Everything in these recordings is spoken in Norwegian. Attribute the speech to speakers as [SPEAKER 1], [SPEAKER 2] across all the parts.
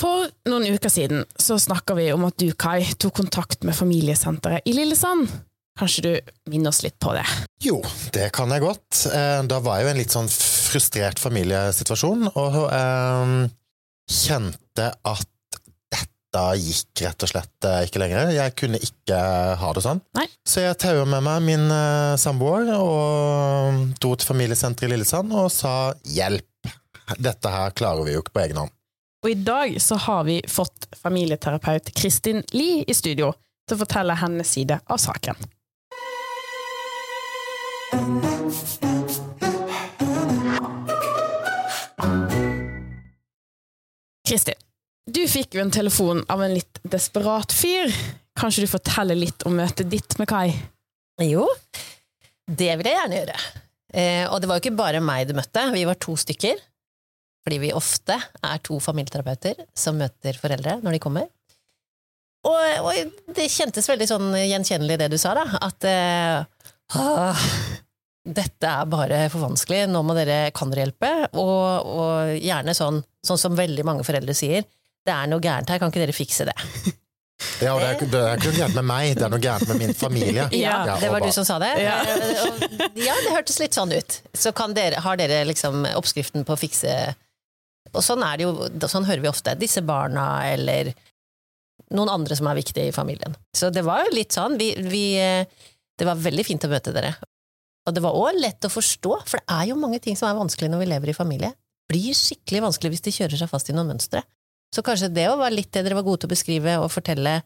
[SPEAKER 1] For noen uker siden så snakka vi om at du, Kai, tok kontakt med familiesenteret i Lillesand. Kanskje du minner oss litt på det?
[SPEAKER 2] Jo, det kan jeg godt. Eh, Da var jeg jo i en litt sånn frustrert familiesituasjon, og eh, kjente at dette gikk rett og slett eh, ikke lenger. Jeg kunne ikke ha det sånn.
[SPEAKER 1] Nei.
[SPEAKER 2] Så jeg taua med meg min eh, samboer og dro til familiesenteret i Lillesand og sa hjelp. Dette her klarer vi jo ikke på egen hånd.
[SPEAKER 1] Og i dag så har vi fått familieterapeut Kristin Lie i studio til å fortelle hennes side av saken. Kristin, du fikk jo en telefon av en litt desperat fyr. Kanskje du forteller litt om møtet ditt med Kai?
[SPEAKER 3] Jo, det vil jeg gjerne gjøre. Eh, og det var jo ikke bare meg du møtte, vi var to stykker. Fordi vi ofte er to familieterapeuter som møter foreldre når de kommer. Og, og det kjentes veldig sånn gjenkjennelig det du sa, da. At eh, dette er bare for vanskelig, nå må dere, kan dere hjelpe? Og, og gjerne sånn, sånn som veldig mange foreldre sier, det er noe gærent her, kan ikke dere fikse det?
[SPEAKER 2] Ja, og det er, det er ikke noe gærent med meg, det er noe gærent med min familie.
[SPEAKER 1] Ja,
[SPEAKER 3] det var du som sa det?
[SPEAKER 1] Ja.
[SPEAKER 3] Eh, ja, det hørtes litt sånn ut. Så kan dere, har dere liksom oppskriften på å fikse Og sånn er det jo, sånn hører vi ofte. Disse barna, eller noen andre som er viktige i familien. Så det var jo litt sånn. Vi, vi, det var veldig fint å møte dere. Og det var òg lett å forstå, for det er jo mange ting som er vanskelig når vi lever i familie. Det blir skikkelig vanskelig hvis de kjører seg fast i noen mønstre. Så kanskje det òg var litt det dere var gode til å beskrive og fortelle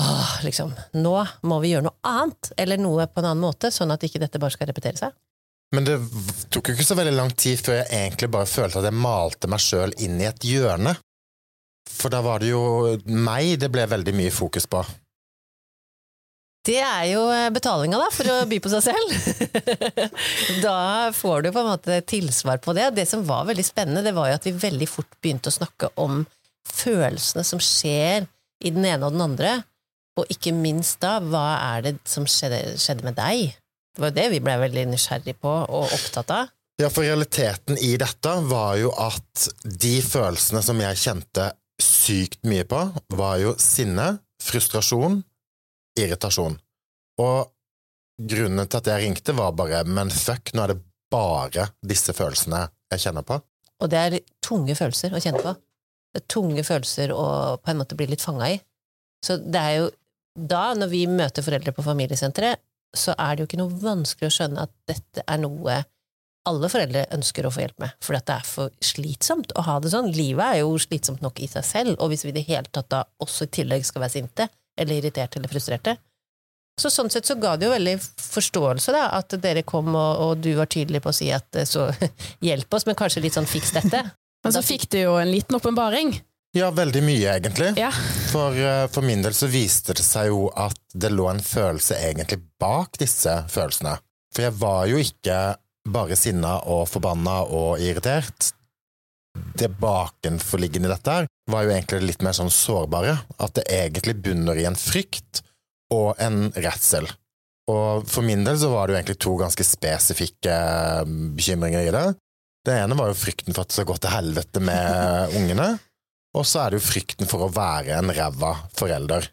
[SPEAKER 3] Åh, liksom, nå må vi gjøre noe annet, eller noe på en annen måte, sånn at ikke dette bare skal repetere seg.
[SPEAKER 2] Men det tok jo ikke så veldig lang tid før jeg egentlig bare følte at jeg malte meg sjøl inn i et hjørne. For da var det jo meg det ble veldig mye fokus på.
[SPEAKER 3] Det er jo eh, betalinga, da, for å by på seg selv. da får du på en måte tilsvar på det. Det som var veldig spennende, det var jo at vi veldig fort begynte å snakke om følelsene som skjer i den ene og den andre, og ikke minst da, hva er det som skjedde, skjedde med deg? Det var jo det vi ble veldig nysgjerrig på og opptatt av.
[SPEAKER 2] Ja, for realiteten i dette var jo at de følelsene som jeg kjente sykt mye på, var jo sinne, frustrasjon, irritasjon. Og grunnen til at jeg ringte var bare men fuck, nå er det bare disse følelsene jeg kjenner på.
[SPEAKER 3] Og det er tunge følelser å kjenne på. Det er tunge følelser å på en måte bli litt fanga i. Så det er jo da, når vi møter foreldre på familiesenteret, så er det jo ikke noe vanskelig å skjønne at dette er noe alle foreldre ønsker å få hjelp med, for det er for slitsomt å ha det sånn. Livet er jo slitsomt nok i seg selv, og hvis vi i det hele tatt da også i tillegg skal være sinte, eller irriterte eller frustrerte, så sånn sett så ga det jo veldig forståelse, da, at dere kom og, og du var tydelig på å si at eh, så hjelp oss, men kanskje litt sånn fiks dette.
[SPEAKER 1] Men så fikk du jo en liten åpenbaring.
[SPEAKER 2] Ja, veldig mye, egentlig.
[SPEAKER 1] Ja.
[SPEAKER 2] For, eh, for min del så viste det seg jo at det lå en følelse egentlig bak disse følelsene. For jeg var jo ikke bare sinna og forbanna og irritert. Det bakenforliggende i dette her var jo egentlig litt mer sånn sårbare. At det egentlig bunner i en frykt og en redsel. Og for min del så var det jo egentlig to ganske spesifikke eh, bekymringer i det. Det ene var jo frykten for at det skal gå til helvete med ungene. Og så er det jo frykten for å være en ræva forelder.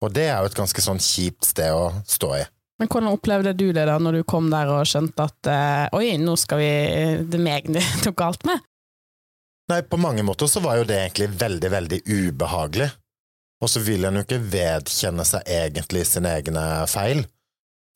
[SPEAKER 2] Og det er jo et ganske sånn kjipt sted å stå i.
[SPEAKER 1] Men hvordan opplevde du det da når du kom der og skjønte at eh, oi, nå skal vi Det er meg det tok galt med?
[SPEAKER 2] Nei, på mange måter så var jo det egentlig veldig, veldig ubehagelig. Og så vil en jo ikke vedkjenne seg egentlig sine egne feil.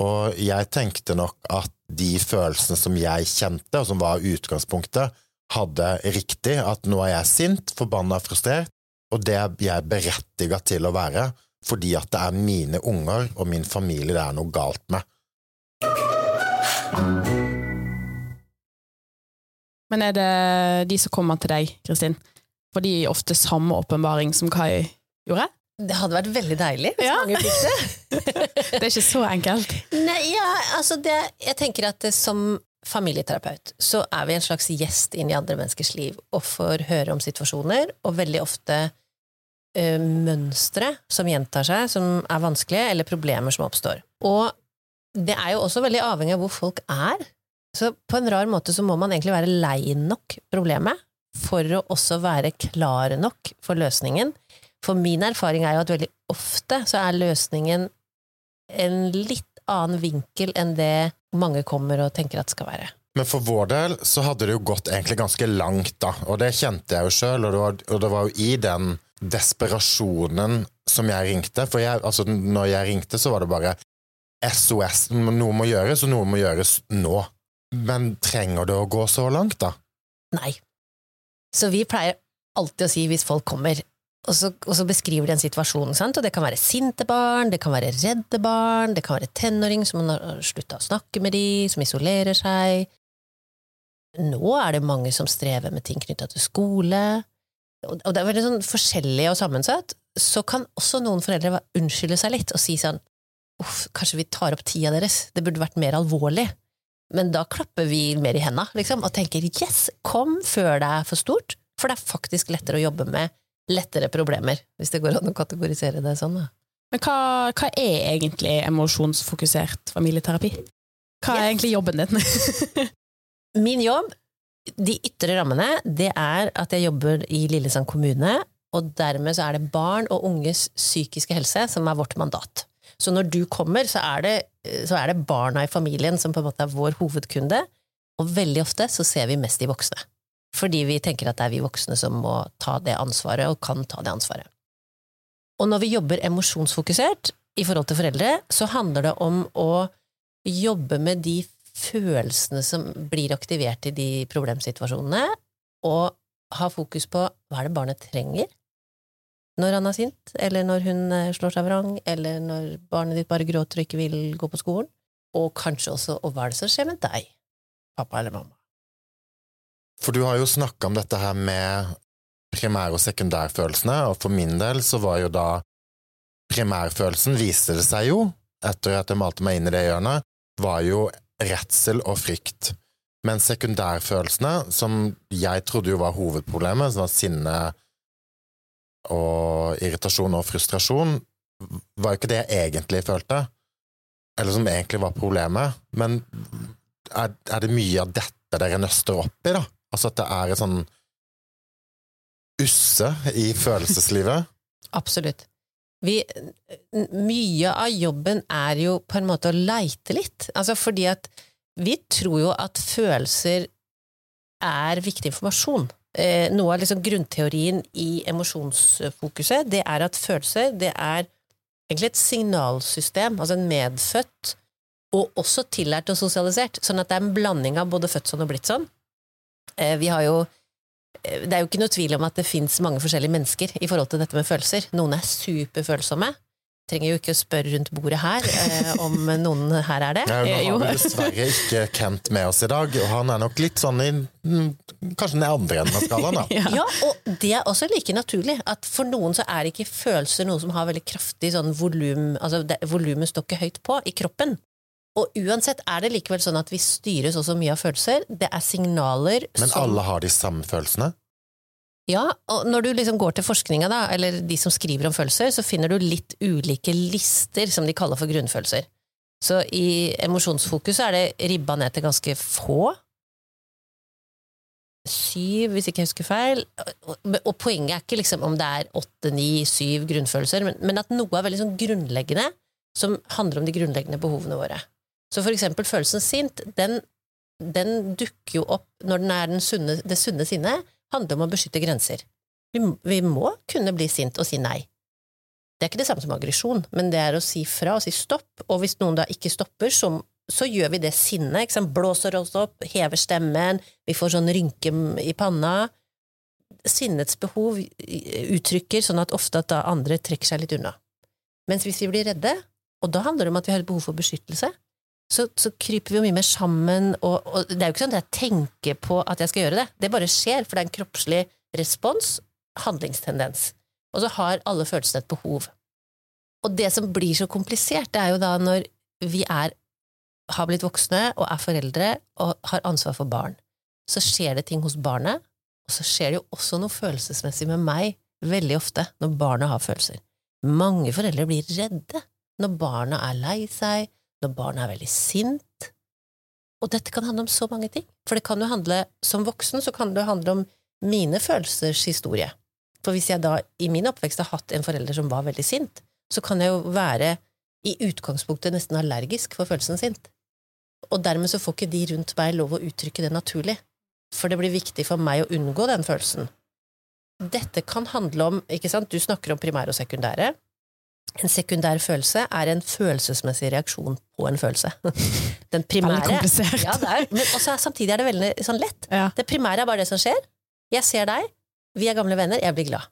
[SPEAKER 2] Og jeg tenkte nok at de følelsene som jeg kjente, og som var utgangspunktet, hadde riktig, at nå er jeg sint, forbanna, frustrert, og det er jeg berettiga til å være, fordi at det er mine unger og min familie det er noe galt med.
[SPEAKER 1] Men er det de som kommer til deg, Kristin? Får de ofte samme åpenbaring som Kai gjorde?
[SPEAKER 3] Det hadde vært veldig deilig hvis
[SPEAKER 1] Ja.
[SPEAKER 3] mange fikk det.
[SPEAKER 1] Det er ikke så enkelt.
[SPEAKER 3] Nei, ja, altså det, jeg tenker at det, som familieterapeut så er vi en slags gjest inn i andre menneskers liv og får høre om situasjoner, og veldig ofte eh, mønstre som gjentar seg, som er vanskelige, eller problemer som oppstår. Og det er jo også veldig avhengig av hvor folk er. Så på en rar måte så må man egentlig være lei nok problemet for å også være klar nok for løsningen. For min erfaring er jo at veldig ofte så er løsningen en litt annen vinkel enn det mange kommer og tenker at det skal være.
[SPEAKER 2] Men for vår del så hadde det jo gått egentlig ganske langt, da. Og det kjente jeg jo sjøl, og, og, det var jo i den desperasjonen som jeg ringte. For jeg, altså, når jeg ringte, så var det bare SOS. Noe må gjøres, og noe må gjøres nå. Men trenger det å gå så langt, da?
[SPEAKER 3] Nei. Så vi pleier alltid å si hvis folk kommer, og så, og så beskriver de en situasjon, sant? og det kan være sinte barn, det kan være redde barn, det kan være tenåring som har slutta å snakke med de, som isolerer seg. Nå er det mange som strever med ting knytta til skole, og det er veldig sånn forskjellig og sammensatt. Så kan også noen foreldre unnskylde seg litt og si sånn uff, kanskje vi tar opp tida deres, det burde vært mer alvorlig. Men da klapper vi mer i henda liksom, og tenker yes, kom før det er for stort, for det er faktisk lettere å jobbe med lettere problemer, hvis det går an å kategorisere det sånn. Da.
[SPEAKER 1] Men hva, hva, er egentlig emosjonsfokusert familieterapi? Hva er yes. egentlig jobben din?
[SPEAKER 3] Min jobb, de ytre rammene, det er at jeg jobber i Lillesand kommune, og dermed så er det barn og unges psykiske helse som er vårt mandat. Så når du kommer, så er, det, så er det barna i familien som på en måte er vår hovedkunde, og veldig ofte så ser vi mest de voksne. Fordi vi tenker at det er vi voksne som må ta det ansvaret, og kan ta det ansvaret. Og når vi jobber emosjonsfokusert i forhold til foreldre, så handler det om å jobbe med de følelsene som blir aktivert i de problemsituasjonene, og ha fokus på hva er det barnet trenger, når han er sint, eller når hun eh, slår seg vrang, eller når barnet ditt bare gråter og ikke vil gå på skolen, og kanskje også og hva er det som skjer med deg, pappa eller mamma?
[SPEAKER 2] For du har jo snakka om dette her med primær- og sekundærfølelsene, og for min del så var jo da primærfølelsen, viste det seg jo, etter at jeg malte meg inn i det hjørnet, var jo redsel og frykt. Men sekundærfølelsene, som jeg trodde jo var hovedproblemet, som var sinne, og irritasjon og frustrasjon, var jo ikke det jeg egentlig følte, eller som egentlig var problemet. Men er, er det mye av dette dere nøster opp i, da? Altså at det er et sånn usse i følelseslivet?
[SPEAKER 3] Absolutt. Vi, mye av jobben er jo på en måte å leite litt. Altså fordi at vi tror jo at følelser er viktig informasjon eh, noe av liksom grunnteorien i emosjonsfokuset, det er at følelser det er egentlig et signalsystem, altså en medfødt og også tillært og sosialisert, sånn at det er en blanding av både født sånn og blitt sånn. Eh, vi har jo eh, det er jo ikke noe tvil om at det fins mange forskjellige mennesker i forhold til dette med følelser. Noen er superfølsomme, trenger jo ikke å spørre rundt bordet her eh, om noen her er det.
[SPEAKER 2] Nei, nå har vi dessverre ikke Kent med oss i dag, og han er nok litt sånn i kanskje den andre enden av skalaen. Da.
[SPEAKER 3] ja. ja. og det er også like naturlig at for noen så er ikke følelser noe som har veldig kraftig sånn volum, altså volumet står ikke høyt på i kroppen. Og uansett er det likevel sånn at vi styres også mye av følelser. Det er signaler
[SPEAKER 2] Men som Men alle har de samme følelsene?
[SPEAKER 3] Ja, og når du liksom går til forskninga, da, eller de som skriver om følelser, så finner du litt ulike lister, som de kaller for grunnfølelser. Så i emosjonsfokus er det ribba ned til ganske få. Syv, hvis ikke jeg husker feil. Og poenget er ikke liksom om det er åtte, ni, syv grunnfølelser, men, at noe er veldig sånn grunnleggende, som handler om de grunnleggende behovene våre. Så for eksempel følelsen sint, den, den dukker jo opp når den er den sunne, det sunne sinnet, handler om å beskytte grenser. Vi, vi må kunne bli sint og si nei. Det er ikke det samme som aggresjon, men det er å si fra og si stopp, og hvis noen da ikke stopper, så, så gjør vi det sinnet, blåser oss opp, hever stemmen, vi får sånn rynke i panna. Sinnets behov uttrykker sånn at ofte at da andre trekker seg litt unna. Mens hvis vi blir redde, og da handler det om at vi har et behov for beskyttelse, så, så, kryper vi jo mye mer sammen, og, og, det er jo ikke sånn at jeg tenker på at jeg skal gjøre det. Det bare skjer, for det er en kroppslig respons, handlingstendens. Og så har alle følelsene et behov. Og det som blir så komplisert, det er jo da når vi er, har blitt voksne og er foreldre og har ansvar for barn. Så skjer det ting hos barnet, og så skjer det jo også noe følelsesmessig med meg veldig ofte når barna har følelser. Mange foreldre blir redde når barna er lei seg, når barnet er veldig sint. Og dette kan handle om så mange ting. For det kan jo handle, som voksen så kan det handle om mine følelsers historie. For hvis jeg da i min oppvekst har hatt en forelder som var veldig sint, så kan jeg jo være i utgangspunktet nesten allergisk for følelsen sint. Og dermed så får ikke de rundt meg lov å uttrykke det naturlig. For det blir viktig for meg å unngå den følelsen. Dette kan handle om ikke sant, Du snakker om primære og sekundære. En sekundær følelse er en følelsesmessig reaksjon på en følelse. Den primære
[SPEAKER 1] Veldig komplisert.
[SPEAKER 3] Ja, det er, men også samtidig er det veldig sånn lett.
[SPEAKER 1] Ja.
[SPEAKER 3] Det primære er bare det som skjer. Jeg ser deg, vi er gamle venner, jeg blir glad.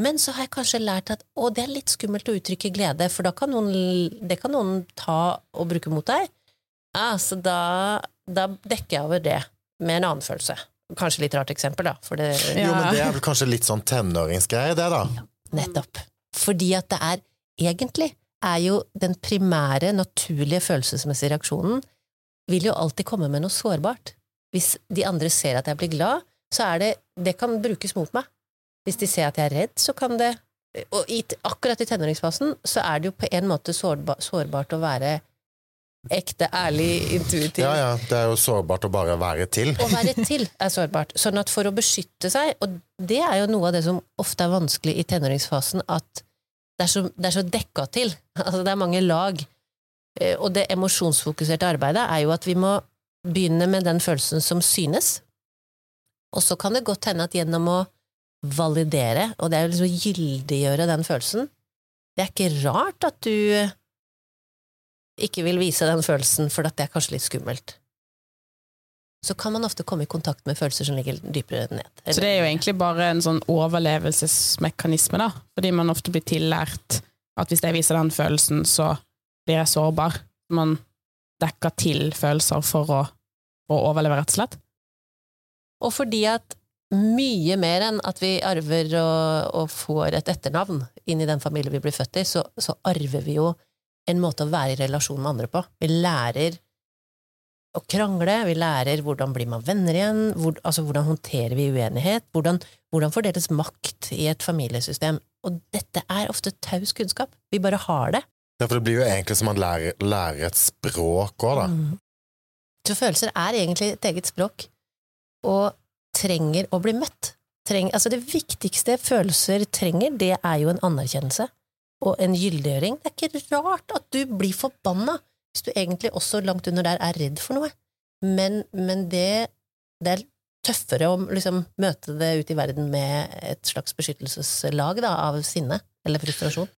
[SPEAKER 3] Men så har jeg kanskje lært at å, det er litt skummelt å uttrykke glede, for da kan noen, det kan noen ta og bruke mot deg. Ja, så da, da dekker jeg over det med en annen følelse. Kanskje litt rart eksempel, da, for det
[SPEAKER 2] Jo, men det er vel kanskje litt sånn tenåringsgreie, det, da.
[SPEAKER 3] Nettopp. Fordi at det er egentlig er jo den primære, naturlige følelsesmessige reaksjonen vil jo alltid komme med noe sårbart. Hvis de andre ser at jeg blir glad, så er det Det kan brukes mot meg. Hvis de ser at jeg er redd, så kan det Og i, akkurat i tenåringsfasen så er det jo på en måte sårba, sårbart å være ekte, ærlig, intuitiv.
[SPEAKER 2] Ja, ja, det er jo sårbart å bare være til.
[SPEAKER 3] Å være til er sårbart. Sånn at for å beskytte seg, og det er jo noe av det som ofte er vanskelig i tenåringsfasen, at det er så, det er så dekka til. Altså, det er mange lag. Eh, Og det emosjonsfokuserte arbeidet er jo at vi må begynne med den følelsen som synes. Og så kan det godt hende at gjennom å validere, og det er jo liksom gyldiggjøre den følelsen Det er ikke rart at du ikke vil vise den følelsen, for det er kanskje litt skummelt så kan man ofte komme i kontakt med følelser som ligger dypere ned.
[SPEAKER 1] Så det er jo egentlig bare en sånn overlevelsesmekanisme, da. Fordi man ofte blir tillært at hvis jeg viser den følelsen, så blir jeg sårbar. Man dekker til følelser for å, for å overleve, rett og slett.
[SPEAKER 3] Og fordi at mye mer enn at vi arver og, og får et etternavn inn i den familien vi blir født i, så, så arver vi jo en måte å være i relasjon med andre på. Vi lærer å krangle, vi lærer hvordan blir man venner igjen, hvor, altså hvordan håndterer vi uenighet, hvordan, hvordan fordeles makt i et familiesystem. Og dette er ofte taus kunnskap. Vi bare har det.
[SPEAKER 2] Ja, for det blir jo egentlig som man lærer, lærer et språk òg, da.
[SPEAKER 3] Mm. Så følelser er egentlig et eget språk, og trenger å bli møtt. Treng, altså det viktigste følelser trenger, det er jo en anerkjennelse og en gyldiggjøring. Det er ikke rart at du blir forbanna hvis du egentlig også langt under der er redd for noe. Men, men det, det er tøffere å liksom møte det ute i verden med et slags beskyttelseslag da, av sinne eller frustrasjon.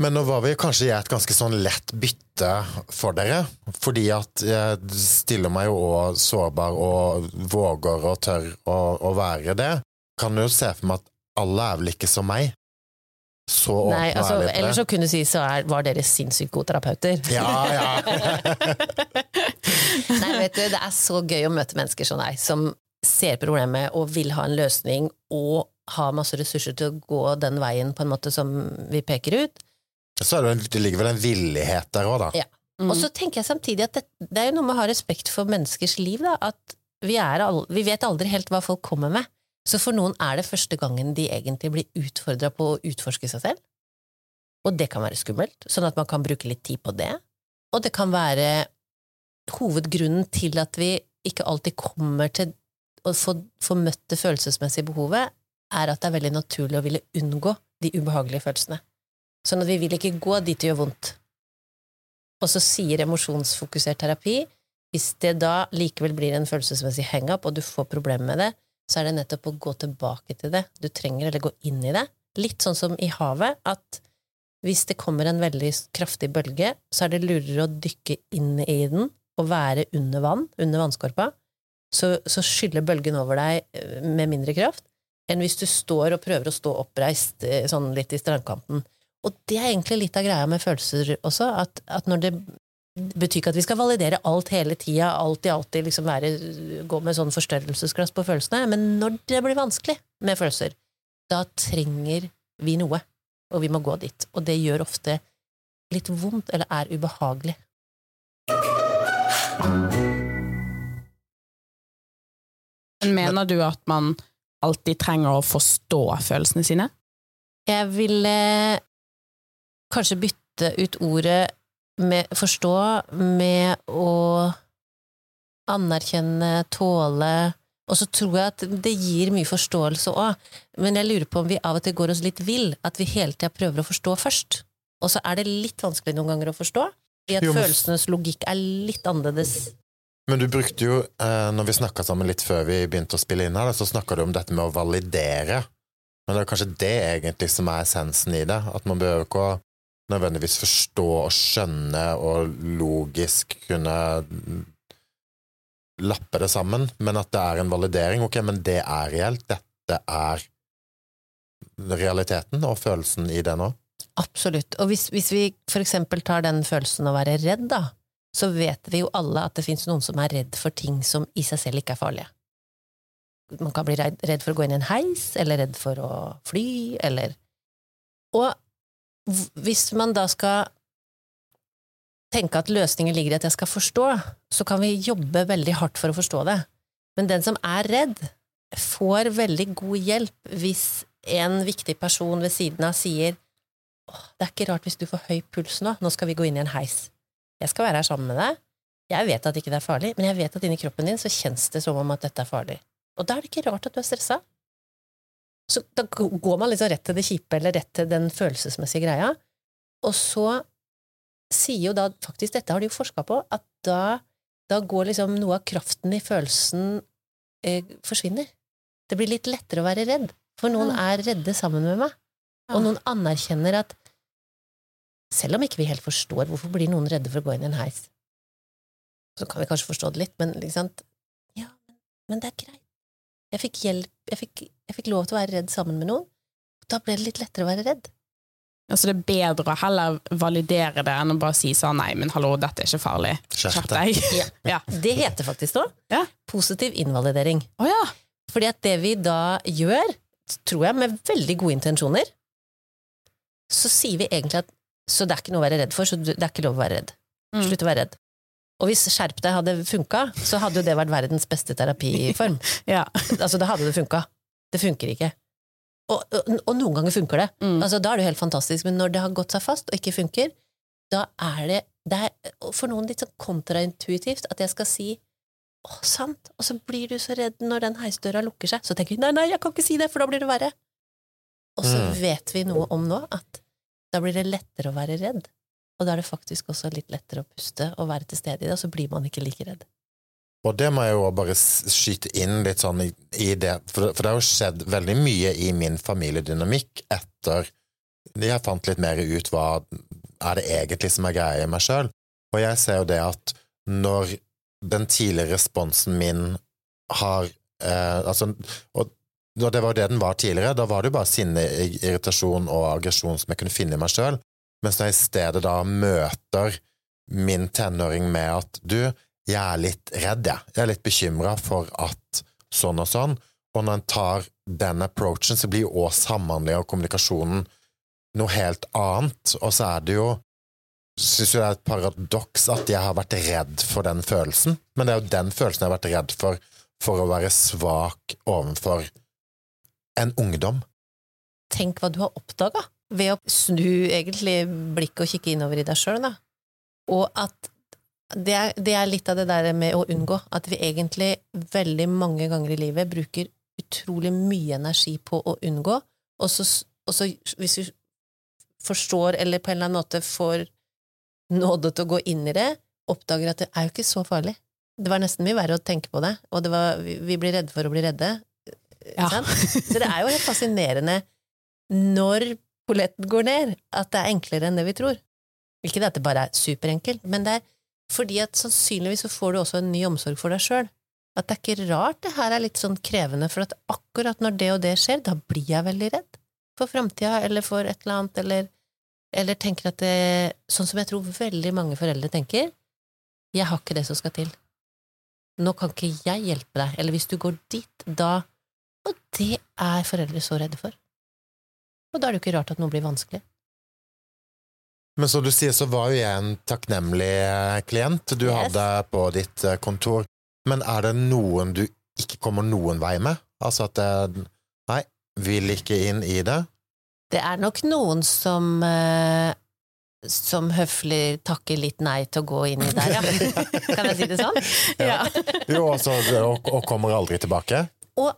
[SPEAKER 2] Men nå var vi kanskje i et ganske sånn lett bytte for dere, fordi at jeg stiller meg jo òg sårbar og våger og tør å, å være det. Kan du jo se for meg at alle er vel ikke som meg? Så åpne
[SPEAKER 3] Nei,
[SPEAKER 2] og
[SPEAKER 3] altså,
[SPEAKER 2] ærlige på
[SPEAKER 3] Eller så kunne du si så er, var dere sinnssykt gode terapeuter.
[SPEAKER 2] Ja, ja.
[SPEAKER 3] Nei, vet du, det er så gøy å møte mennesker som deg, som ser problemet og vil ha en løsning, og har masse ressurser til å gå den veien på en måte som vi peker ut.
[SPEAKER 2] Så er det, en, det ligger vel en villighet der òg, da.
[SPEAKER 3] Ja. Og så tenker jeg samtidig at det, det er jo noe med å ha respekt for menneskers liv, da, at vi, all, vi vet aldri helt hva folk kommer med. Så for noen er det første gangen de egentlig blir utfordra på å utforske seg selv. Og det kan være skummelt, sånn at man kan bruke litt tid på det. Og det kan være hovedgrunnen til at vi ikke alltid kommer til å få, få møtt det følelsesmessige behovet, er at det er veldig naturlig å ville unngå de ubehagelige følelsene. Sånn at vi vil ikke gå dit det gjør vondt. Og så sier emosjonsfokusert terapi hvis det da likevel blir en følelsesmessig hangup, og du får problemer med det, så er det nettopp å gå tilbake til det. Du trenger eller gå inn i det. Litt sånn som i havet, at hvis det kommer en veldig kraftig bølge, så er det lurere å dykke inn i den og være under vann, under vannskorpa, så, så skyller bølgen over deg eh, med mindre kraft enn hvis du står og prøver å stå oppreist eh, sånn litt i strandkanten. Og det er egentlig litt av greia med følelser også, at, at når det betyr ikke at vi skal validere alt hele tida, alltid, alltid liksom være, gå med sånn forstørrelsesglass på følelsene, men når det blir vanskelig med følelser, da trenger vi noe, og vi må gå dit. Og det gjør ofte litt vondt, eller er ubehagelig.
[SPEAKER 1] Men mener du at man alltid trenger å forstå følelsene sine?
[SPEAKER 3] Jeg ville kanskje bytte ut ordet med forstå med å anerkjenne, tåle Og så tror jeg at det gir mye forståelse òg, men jeg lurer på om vi av og til går oss litt vill, at vi hele tida prøver å forstå først. Og så er det litt vanskelig noen ganger å forstå, fordi at
[SPEAKER 2] Jo, men-
[SPEAKER 3] følelsenes logikk er litt annerledes.
[SPEAKER 2] Men du brukte jo, eh, når vi snakka sammen litt før vi begynte å spille inn her, så snakka du om dette med å validere. Men det er kanskje det egentlig som er essensen i det. At man behøver ikke å nødvendigvis forstå og skjønne og logisk kunne lappe det sammen, men at det er en validering. Ok, men det er reelt. Dette er realiteten og følelsen i det nå.
[SPEAKER 3] Absolutt. Og hvis, hvis vi for eksempel tar den følelsen å være redd, da, så vet vi jo alle at det fins noen som er redd for ting som i seg selv ikke er farlige. Man kan bli redd for å gå inn i en heis, eller redd for å fly, eller Og hvis man da skal tenke at løsningen ligger i at jeg skal forstå, så kan vi jobbe veldig hardt for å forstå det. Men den som er redd, får veldig god hjelp hvis en viktig person ved siden av sier Åh, det er ikke rart hvis du får høy puls nå, nå skal vi gå inn i en heis. Jeg skal være her sammen med deg. Jeg vet at ikke det er farlig, men jeg vet at inni kroppen din så kjennes det som om at dette er farlig. Og da er det ikke rart at du er stressa. Så da går man liksom rett til det kjipe, eller rett til den følelsesmessige greia. Og så sier jo da faktisk, dette har de jo forska på, at da, da går liksom noe av kraften i følelsen eh, forsvinner. Det blir litt lettere å være redd, for noen er redde sammen med meg. Og noen anerkjenner at selv om ikke vi helt forstår hvorfor blir noen redde for å gå inn i en heis, så kan vi kanskje forstå det litt, men liksom Ja, men, men det er greit. Jeg fikk hjelp, jeg fikk, jeg fikk lov til å være redd sammen med noen. Da ble det litt lettere å være redd.
[SPEAKER 1] Altså det er bedre å heller validere det enn å bare si sånn nei, men hallo, dette er ikke farlig.
[SPEAKER 2] Skjerp deg.
[SPEAKER 3] Ja.
[SPEAKER 1] Ja.
[SPEAKER 3] Det heter faktisk da.
[SPEAKER 1] Ja.
[SPEAKER 3] Positiv invalidering.
[SPEAKER 1] Oh, ja.
[SPEAKER 3] Fordi at det vi da gjør, tror jeg med veldig gode intensjoner, så sier vi egentlig at så det er ikke noe å være redd for, så det er ikke lov å være redd.
[SPEAKER 1] Mm.
[SPEAKER 3] Slutt å være redd. Og hvis skjerp deg hadde funka, så hadde jo det vært verdens beste terapiform.
[SPEAKER 1] ja.
[SPEAKER 3] Altså, da hadde det funka. Det funker ikke. Og, og, og noen ganger funker det.
[SPEAKER 1] Mm.
[SPEAKER 3] Altså, da er det jo helt fantastisk, men når det har gått seg fast og ikke funker, da er det, det er for noen litt sånn kontraintuitivt at jeg skal si å, sant, og så blir du så redd når den heisdøra lukker seg. Så tenker vi nei, nei, jeg kan ikke si det, for da blir det verre. Og så
[SPEAKER 2] Mm.
[SPEAKER 3] vet vi noe om nå at da blir det lettere å være redd. Og da er det faktisk også litt lettere å puste og være til stede i det, og så blir man ikke like redd.
[SPEAKER 2] Og det må jeg jo bare skyte inn litt sånn i, i det, for, for det har jo skjedd veldig mye i min familiedynamikk etter jeg fant litt mer ut hva er det egentlig som er greia i meg sjøl. Og jeg ser jo det at når den tidligere responsen min har eh, Altså, og og det var jo det den var tidligere. Da var det jo bare sinne, irritasjon og aggresjon som jeg kunne finne i meg sjøl. Mens når jeg i stedet da møter min tenåring med at du, jeg er litt redd, jeg. Jeg er litt bekymra for at sånn og sånn. Og når en tar den approachen, så blir jo også samhandling og kommunikasjonen noe helt annet. Og så er det jo Syns jo det er et paradoks at jeg har vært redd for den følelsen, men det er jo den følelsen jeg har vært redd for, for å være svak overfor en ungdom.
[SPEAKER 3] Tenk hva du har oppdaga ved å snu egentlig blikket og kikke innover i deg sjøl, da. Og at det er, det er litt av det der med å unngå, at vi egentlig veldig mange ganger i livet bruker utrolig mye energi på å unngå, og så, og så hvis vi forstår, eller på en eller annen måte får nåde til å gå inn i det, oppdager at det er jo ikke så farlig. Det var nesten mye verre å tenke på det, og det var, vi, vi blir redde for å bli redde.
[SPEAKER 1] Ja.
[SPEAKER 3] Sant? Så det er jo helt fascinerende når polletten går ned, at det er enklere enn det vi tror. Ikke det at det bare er superenkelt, men det er fordi at sannsynligvis så får du også en ny omsorg for deg sjøl. At det er ikke rart det her er litt sånn krevende, for at akkurat når det og det skjer, da blir jeg veldig redd for framtida eller for et eller annet, eller, eller tenker at det Sånn som jeg tror veldig mange foreldre tenker, jeg har ikke det som skal til. Nå kan ikke jeg hjelpe deg, eller hvis du går dit, da Og det er foreldre så redde for. Og da er det jo ikke rart at noe blir vanskelig.
[SPEAKER 2] Men som du sier, så var jo jeg en takknemlig eh, klient du
[SPEAKER 3] Yes.
[SPEAKER 2] hadde på ditt eh, kontor. Men er det noen du ikke kommer noen vei med? Altså at det, Nei, vil ikke inn i det?
[SPEAKER 3] Det er nok noen som eh, som høflig takker litt nei til å gå inn i der, ja. Kan jeg si det sånn?
[SPEAKER 1] Ja.
[SPEAKER 2] Jo, altså, og, og kommer aldri tilbake.
[SPEAKER 3] Og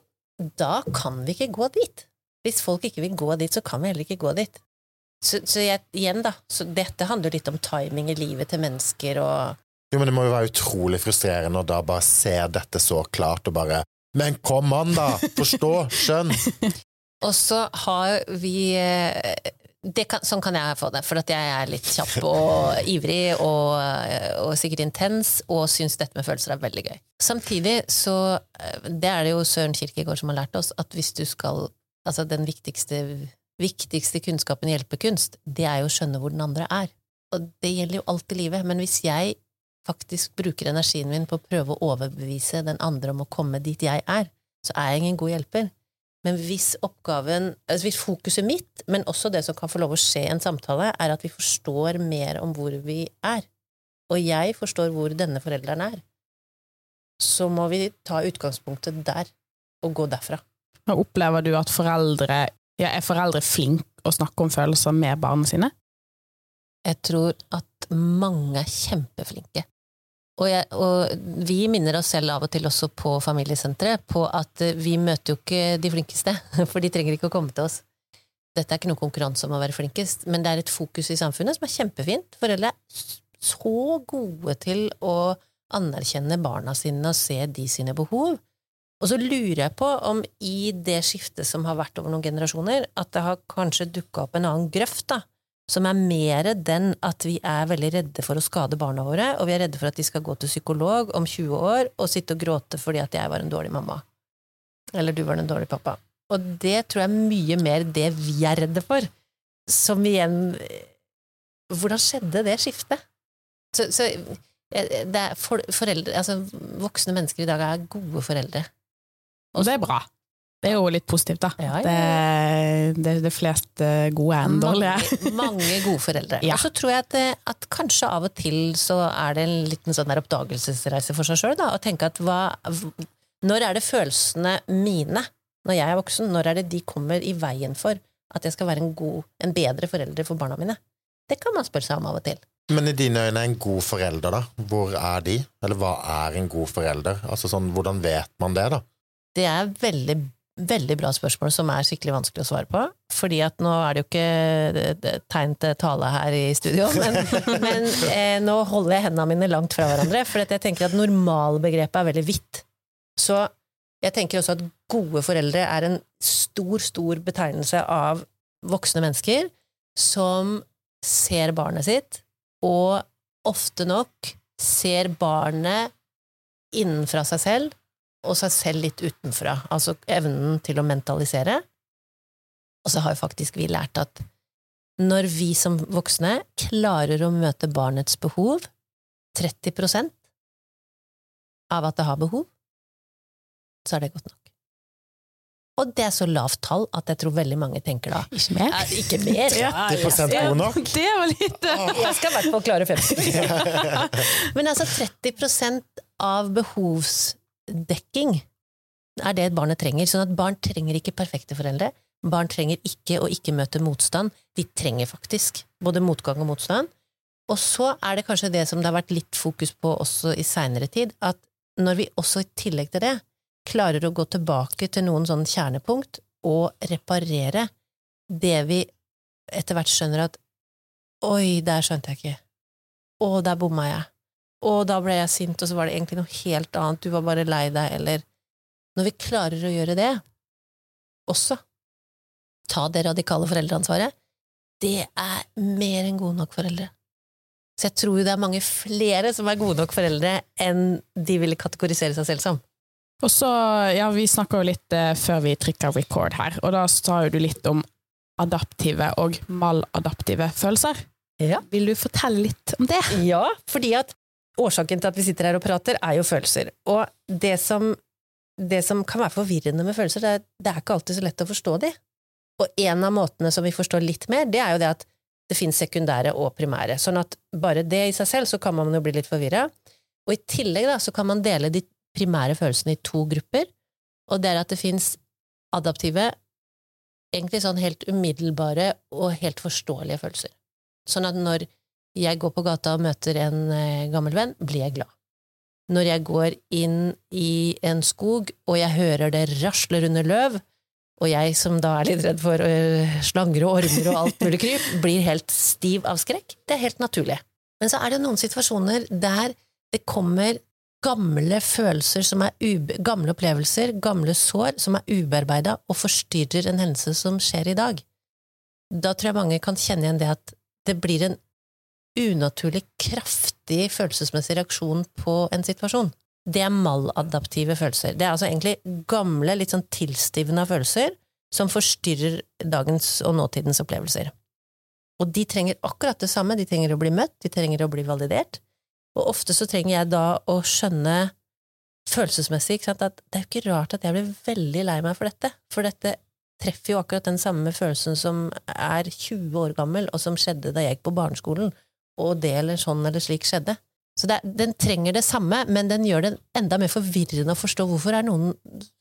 [SPEAKER 3] da kan vi ikke gå dit. Hvis folk ikke vil gå dit, så kan vi heller ikke gå dit. Så, så jeg, igjen, da, så dette handler litt om timing i livet til mennesker og
[SPEAKER 2] Jo, men det må jo være utrolig frustrerende å da bare se dette så klart og bare Men kom an, da! Forstå! Skjønn!
[SPEAKER 3] Og så har vi eh, det kan, Sånn kan jeg få det, for jeg er litt kjapp og ivrig og, og sikkert intens, og syns dette med følelser er veldig gøy. Samtidig så eh, Det er det jo Søren Kirkegård som har lært oss, at hvis du skal Altså den viktigste, viktigste kunnskapen i hjelpekunst, det er jo å skjønne hvor den andre er. Og det gjelder jo alt i livet, men hvis jeg faktisk bruker energien min på å prøve å overbevise den andre om å komme dit jeg er, så er jeg ingen god hjelper. Men hvis oppgaven, altså hvis fokuset mitt, men også det som kan få lov å skje i en samtale, er at vi forstår mer om hvor vi er, og jeg forstår hvor denne forelderen er, så må vi ta utgangspunktet der og gå derfra.
[SPEAKER 1] Opplever du at foreldre ja, er foreldre flinke å snakke om følelser med barna sine?
[SPEAKER 3] Jeg tror at mange er kjempeflinke. Og, jeg, og, vi minner oss selv av og til også på familiesenteret på at vi møter jo ikke de flinkeste, for de trenger ikke å komme til oss. Dette er ikke noen konkurranse om å være flinkest, men det er et fokus i samfunnet som er kjempefint. Foreldre er så gode til å anerkjenne barna sine og se de sine behov. Og så lurer jeg på om i det skiftet som har vært over noen generasjoner, at det har kanskje dukka opp en annen grøft, da, som er mer den at vi er veldig redde for å skade barna våre, og vi er redde for at de skal gå til psykolog om 20 år og sitte og gråte fordi at jeg var en dårlig mamma. Eller du var en dårlig pappa. Og det tror jeg er mye mer det vi er redde for. Som igjen Hvordan skjedde det skiftet? Så, så det er for, foreldre, altså Voksne mennesker i dag er gode foreldre.
[SPEAKER 1] Og det er bra. Det er jo litt positivt, da.
[SPEAKER 3] Ja, ja.
[SPEAKER 1] Det, det, det flest eh, gode enn dårlige.
[SPEAKER 3] Mange, mange gode foreldre.
[SPEAKER 1] Ja.
[SPEAKER 3] Og så tror jeg at, at kanskje av og til så er det en liten sånn der oppdagelsesreise for seg sjøl, da. Å tenke at hva Når er det følelsene mine, når jeg er voksen, når er det de kommer i veien for at jeg skal være en god, en bedre forelder for barna mine? Det kan man spørre seg om av og til.
[SPEAKER 2] Men i dine øyne, en god forelder, da? Hvor er de? Eller hva er en god forelder? Altså sånn, Hvordan vet man det, da?
[SPEAKER 3] Det er veldig, veldig bra spørsmål som er skikkelig vanskelig å svare på. Fordi at nå er det jo ikke tegn til tale her i studio, men, men eh, nå holder jeg hendene mine langt fra hverandre, for at jeg tenker at normalbegrepet er veldig vidt. Så jeg tenker også at gode foreldre er en stor, stor betegnelse av voksne mennesker som ser barnet sitt, og ofte nok ser barnet innenfra seg selv og seg selv litt utenfra, altså evnen til å mentalisere. Og så har jo faktisk vi lært at når vi som voksne klarer å møte barnets behov, 30% av at det har behov, så er det godt nok. Og det er så lavt tall at jeg tror veldig mange tenker da
[SPEAKER 1] Ikke mer?
[SPEAKER 3] "Eh, Ikke mer!
[SPEAKER 2] 30 god nok?
[SPEAKER 1] Det var litt
[SPEAKER 3] Jeg skal i hvert fall klare 50 Men altså 30% av behovsdekking er det barnet trenger. Sånn at barn trenger ikke perfekte foreldre. Barn trenger ikke å ikke møte motstand. De trenger faktisk både motgang og motstand. Og så er det kanskje det som det har vært litt fokus på også i seinere tid, at når vi også i tillegg til det klarer å gå tilbake til noen sånn kjernepunkt og reparere det vi etter hvert skjønner at Oi, der skjønte jeg ikke. Å, der bomma jeg. Å, da ble jeg sint, og så var det egentlig noe helt annet, du var bare lei deg, eller Når vi klarer å gjøre det, også, ta det radikale foreldreansvaret, det er mer enn gode nok foreldre. Så jeg tror jo det er mange flere som er gode nok foreldre enn de ville kategorisere seg selv som.
[SPEAKER 1] Og så, ja, vi snakka jo litt eh, før vi trykka record her, og da sa jo du litt om adaptive og maladaptive følelser.
[SPEAKER 3] Ja.
[SPEAKER 1] Vil du fortelle litt om det?
[SPEAKER 3] Ja, fordi at årsaken til at vi sitter her og prater, er jo følelser. Og det som, det som kan være forvirrende med følelser, det er, det er ikke alltid så lett å forstå de. Og en av måtene som vi forstår litt mer, det er jo det at det finnes sekundære og primære. Sånn at bare det i seg selv, så kan man jo bli litt forvirra. Og i tillegg da, så kan man dele de primære følelsene i to grupper, og det er at det fins adaptive, egentlig sånn helt umiddelbare og helt forståelige følelser. Sånn at når jeg går på gata og møter en eh, gammel venn, blir jeg glad. Når jeg går inn i en skog, og jeg hører det rasler under løv, og jeg som da er litt redd for øh, slanger og ormer og alt mulig kryp, blir helt stiv av skrekk. Det er helt naturlig. Men så er det noen situasjoner der det kommer gamle følelser som er ube gamle opplevelser, gamle sår, som er ubearbeida og forstyrrer en hendelse som skjer i dag. Da tror jeg mange kan kjenne igjen det at det blir en unaturlig kraftig følelsesmessig reaksjon på en situasjon. Det er maladaptive følelser. Det er altså egentlig gamle, litt sånn tilstivna følelser som forstyrrer dagens og nåtidens opplevelser. Og de trenger akkurat det samme, de trenger å bli møtt, de trenger å bli validert, og ofte så trenger jeg da å skjønne følelsesmessig at det er jo ikke rart at jeg blir veldig lei meg for dette, for dette treffer jo akkurat den samme følelsen som er 20 år gammel, og som skjedde da jeg gikk på barneskolen, og det eller sånn eller slik skjedde. Så det, den trenger det samme, men den gjør det enda mer forvirrende å forstå hvorfor er noen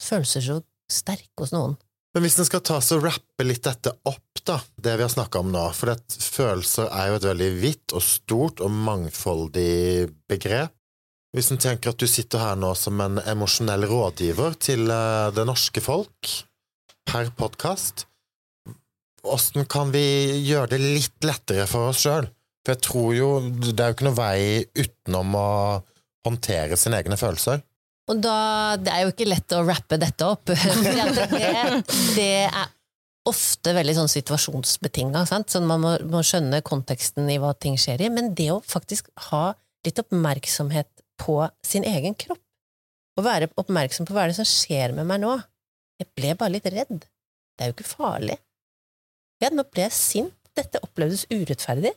[SPEAKER 3] følelser så sterke hos noen.
[SPEAKER 2] Men hvis en skal ta så rappe litt dette opp, da, det vi har snakka om nå, for det, følelser er jo et veldig vidt og stort og mangfoldig begrep. Hvis en tenker at du sitter her nå som en emosjonell rådgiver til eh, det norske folk per podkast, åssen kan vi gjøre det litt lettere for oss sjøl? For jeg tror jo det er jo ikke noe vei utenom å håndtere sine egne følelser.
[SPEAKER 3] Og da, Det er jo ikke lett å rappe dette opp. det, det er ofte veldig sånn situasjonsbetinga. Sånn man må, må, skjønne konteksten i hva ting skjer i. Men det å faktisk ha litt oppmerksomhet på sin egen kropp, og være oppmerksom på hva er det som skjer med meg nå Jeg ble bare litt redd. Det er jo ikke farlig. Ja, nå ble jeg sint. Dette opplevdes urettferdig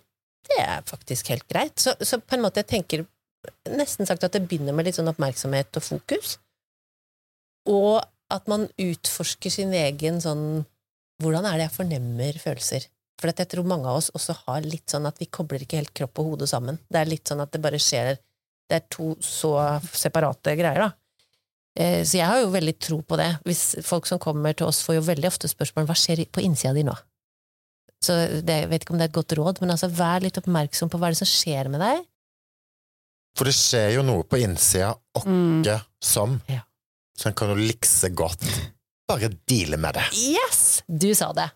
[SPEAKER 3] det er faktisk helt greit. Så, så, på en måte jeg tenker nesten sagt at det begynner med litt sånn oppmerksomhet og fokus, og at man utforsker sin egen sånn Hvordan er det jeg fornemmer følelser? For jeg tror mange av oss også har litt sånn at vi kobler ikke helt kropp og hode sammen. Det er litt sånn at det bare skjer Det er to så separate greier, da. Eh, så jeg har jo veldig tro på det. Hvis folk som kommer til oss, får jo veldig ofte spørsmål hva skjer på innsida di nå? Så det, jeg vet ikke om det er et godt råd, men altså, vær litt oppmerksom på hva er det som skjer med deg.
[SPEAKER 2] For det skjer jo noe på innsida åkke mm. som, ja. så en kan jo likse godt bare deale med det.
[SPEAKER 3] Yes! Du sa det.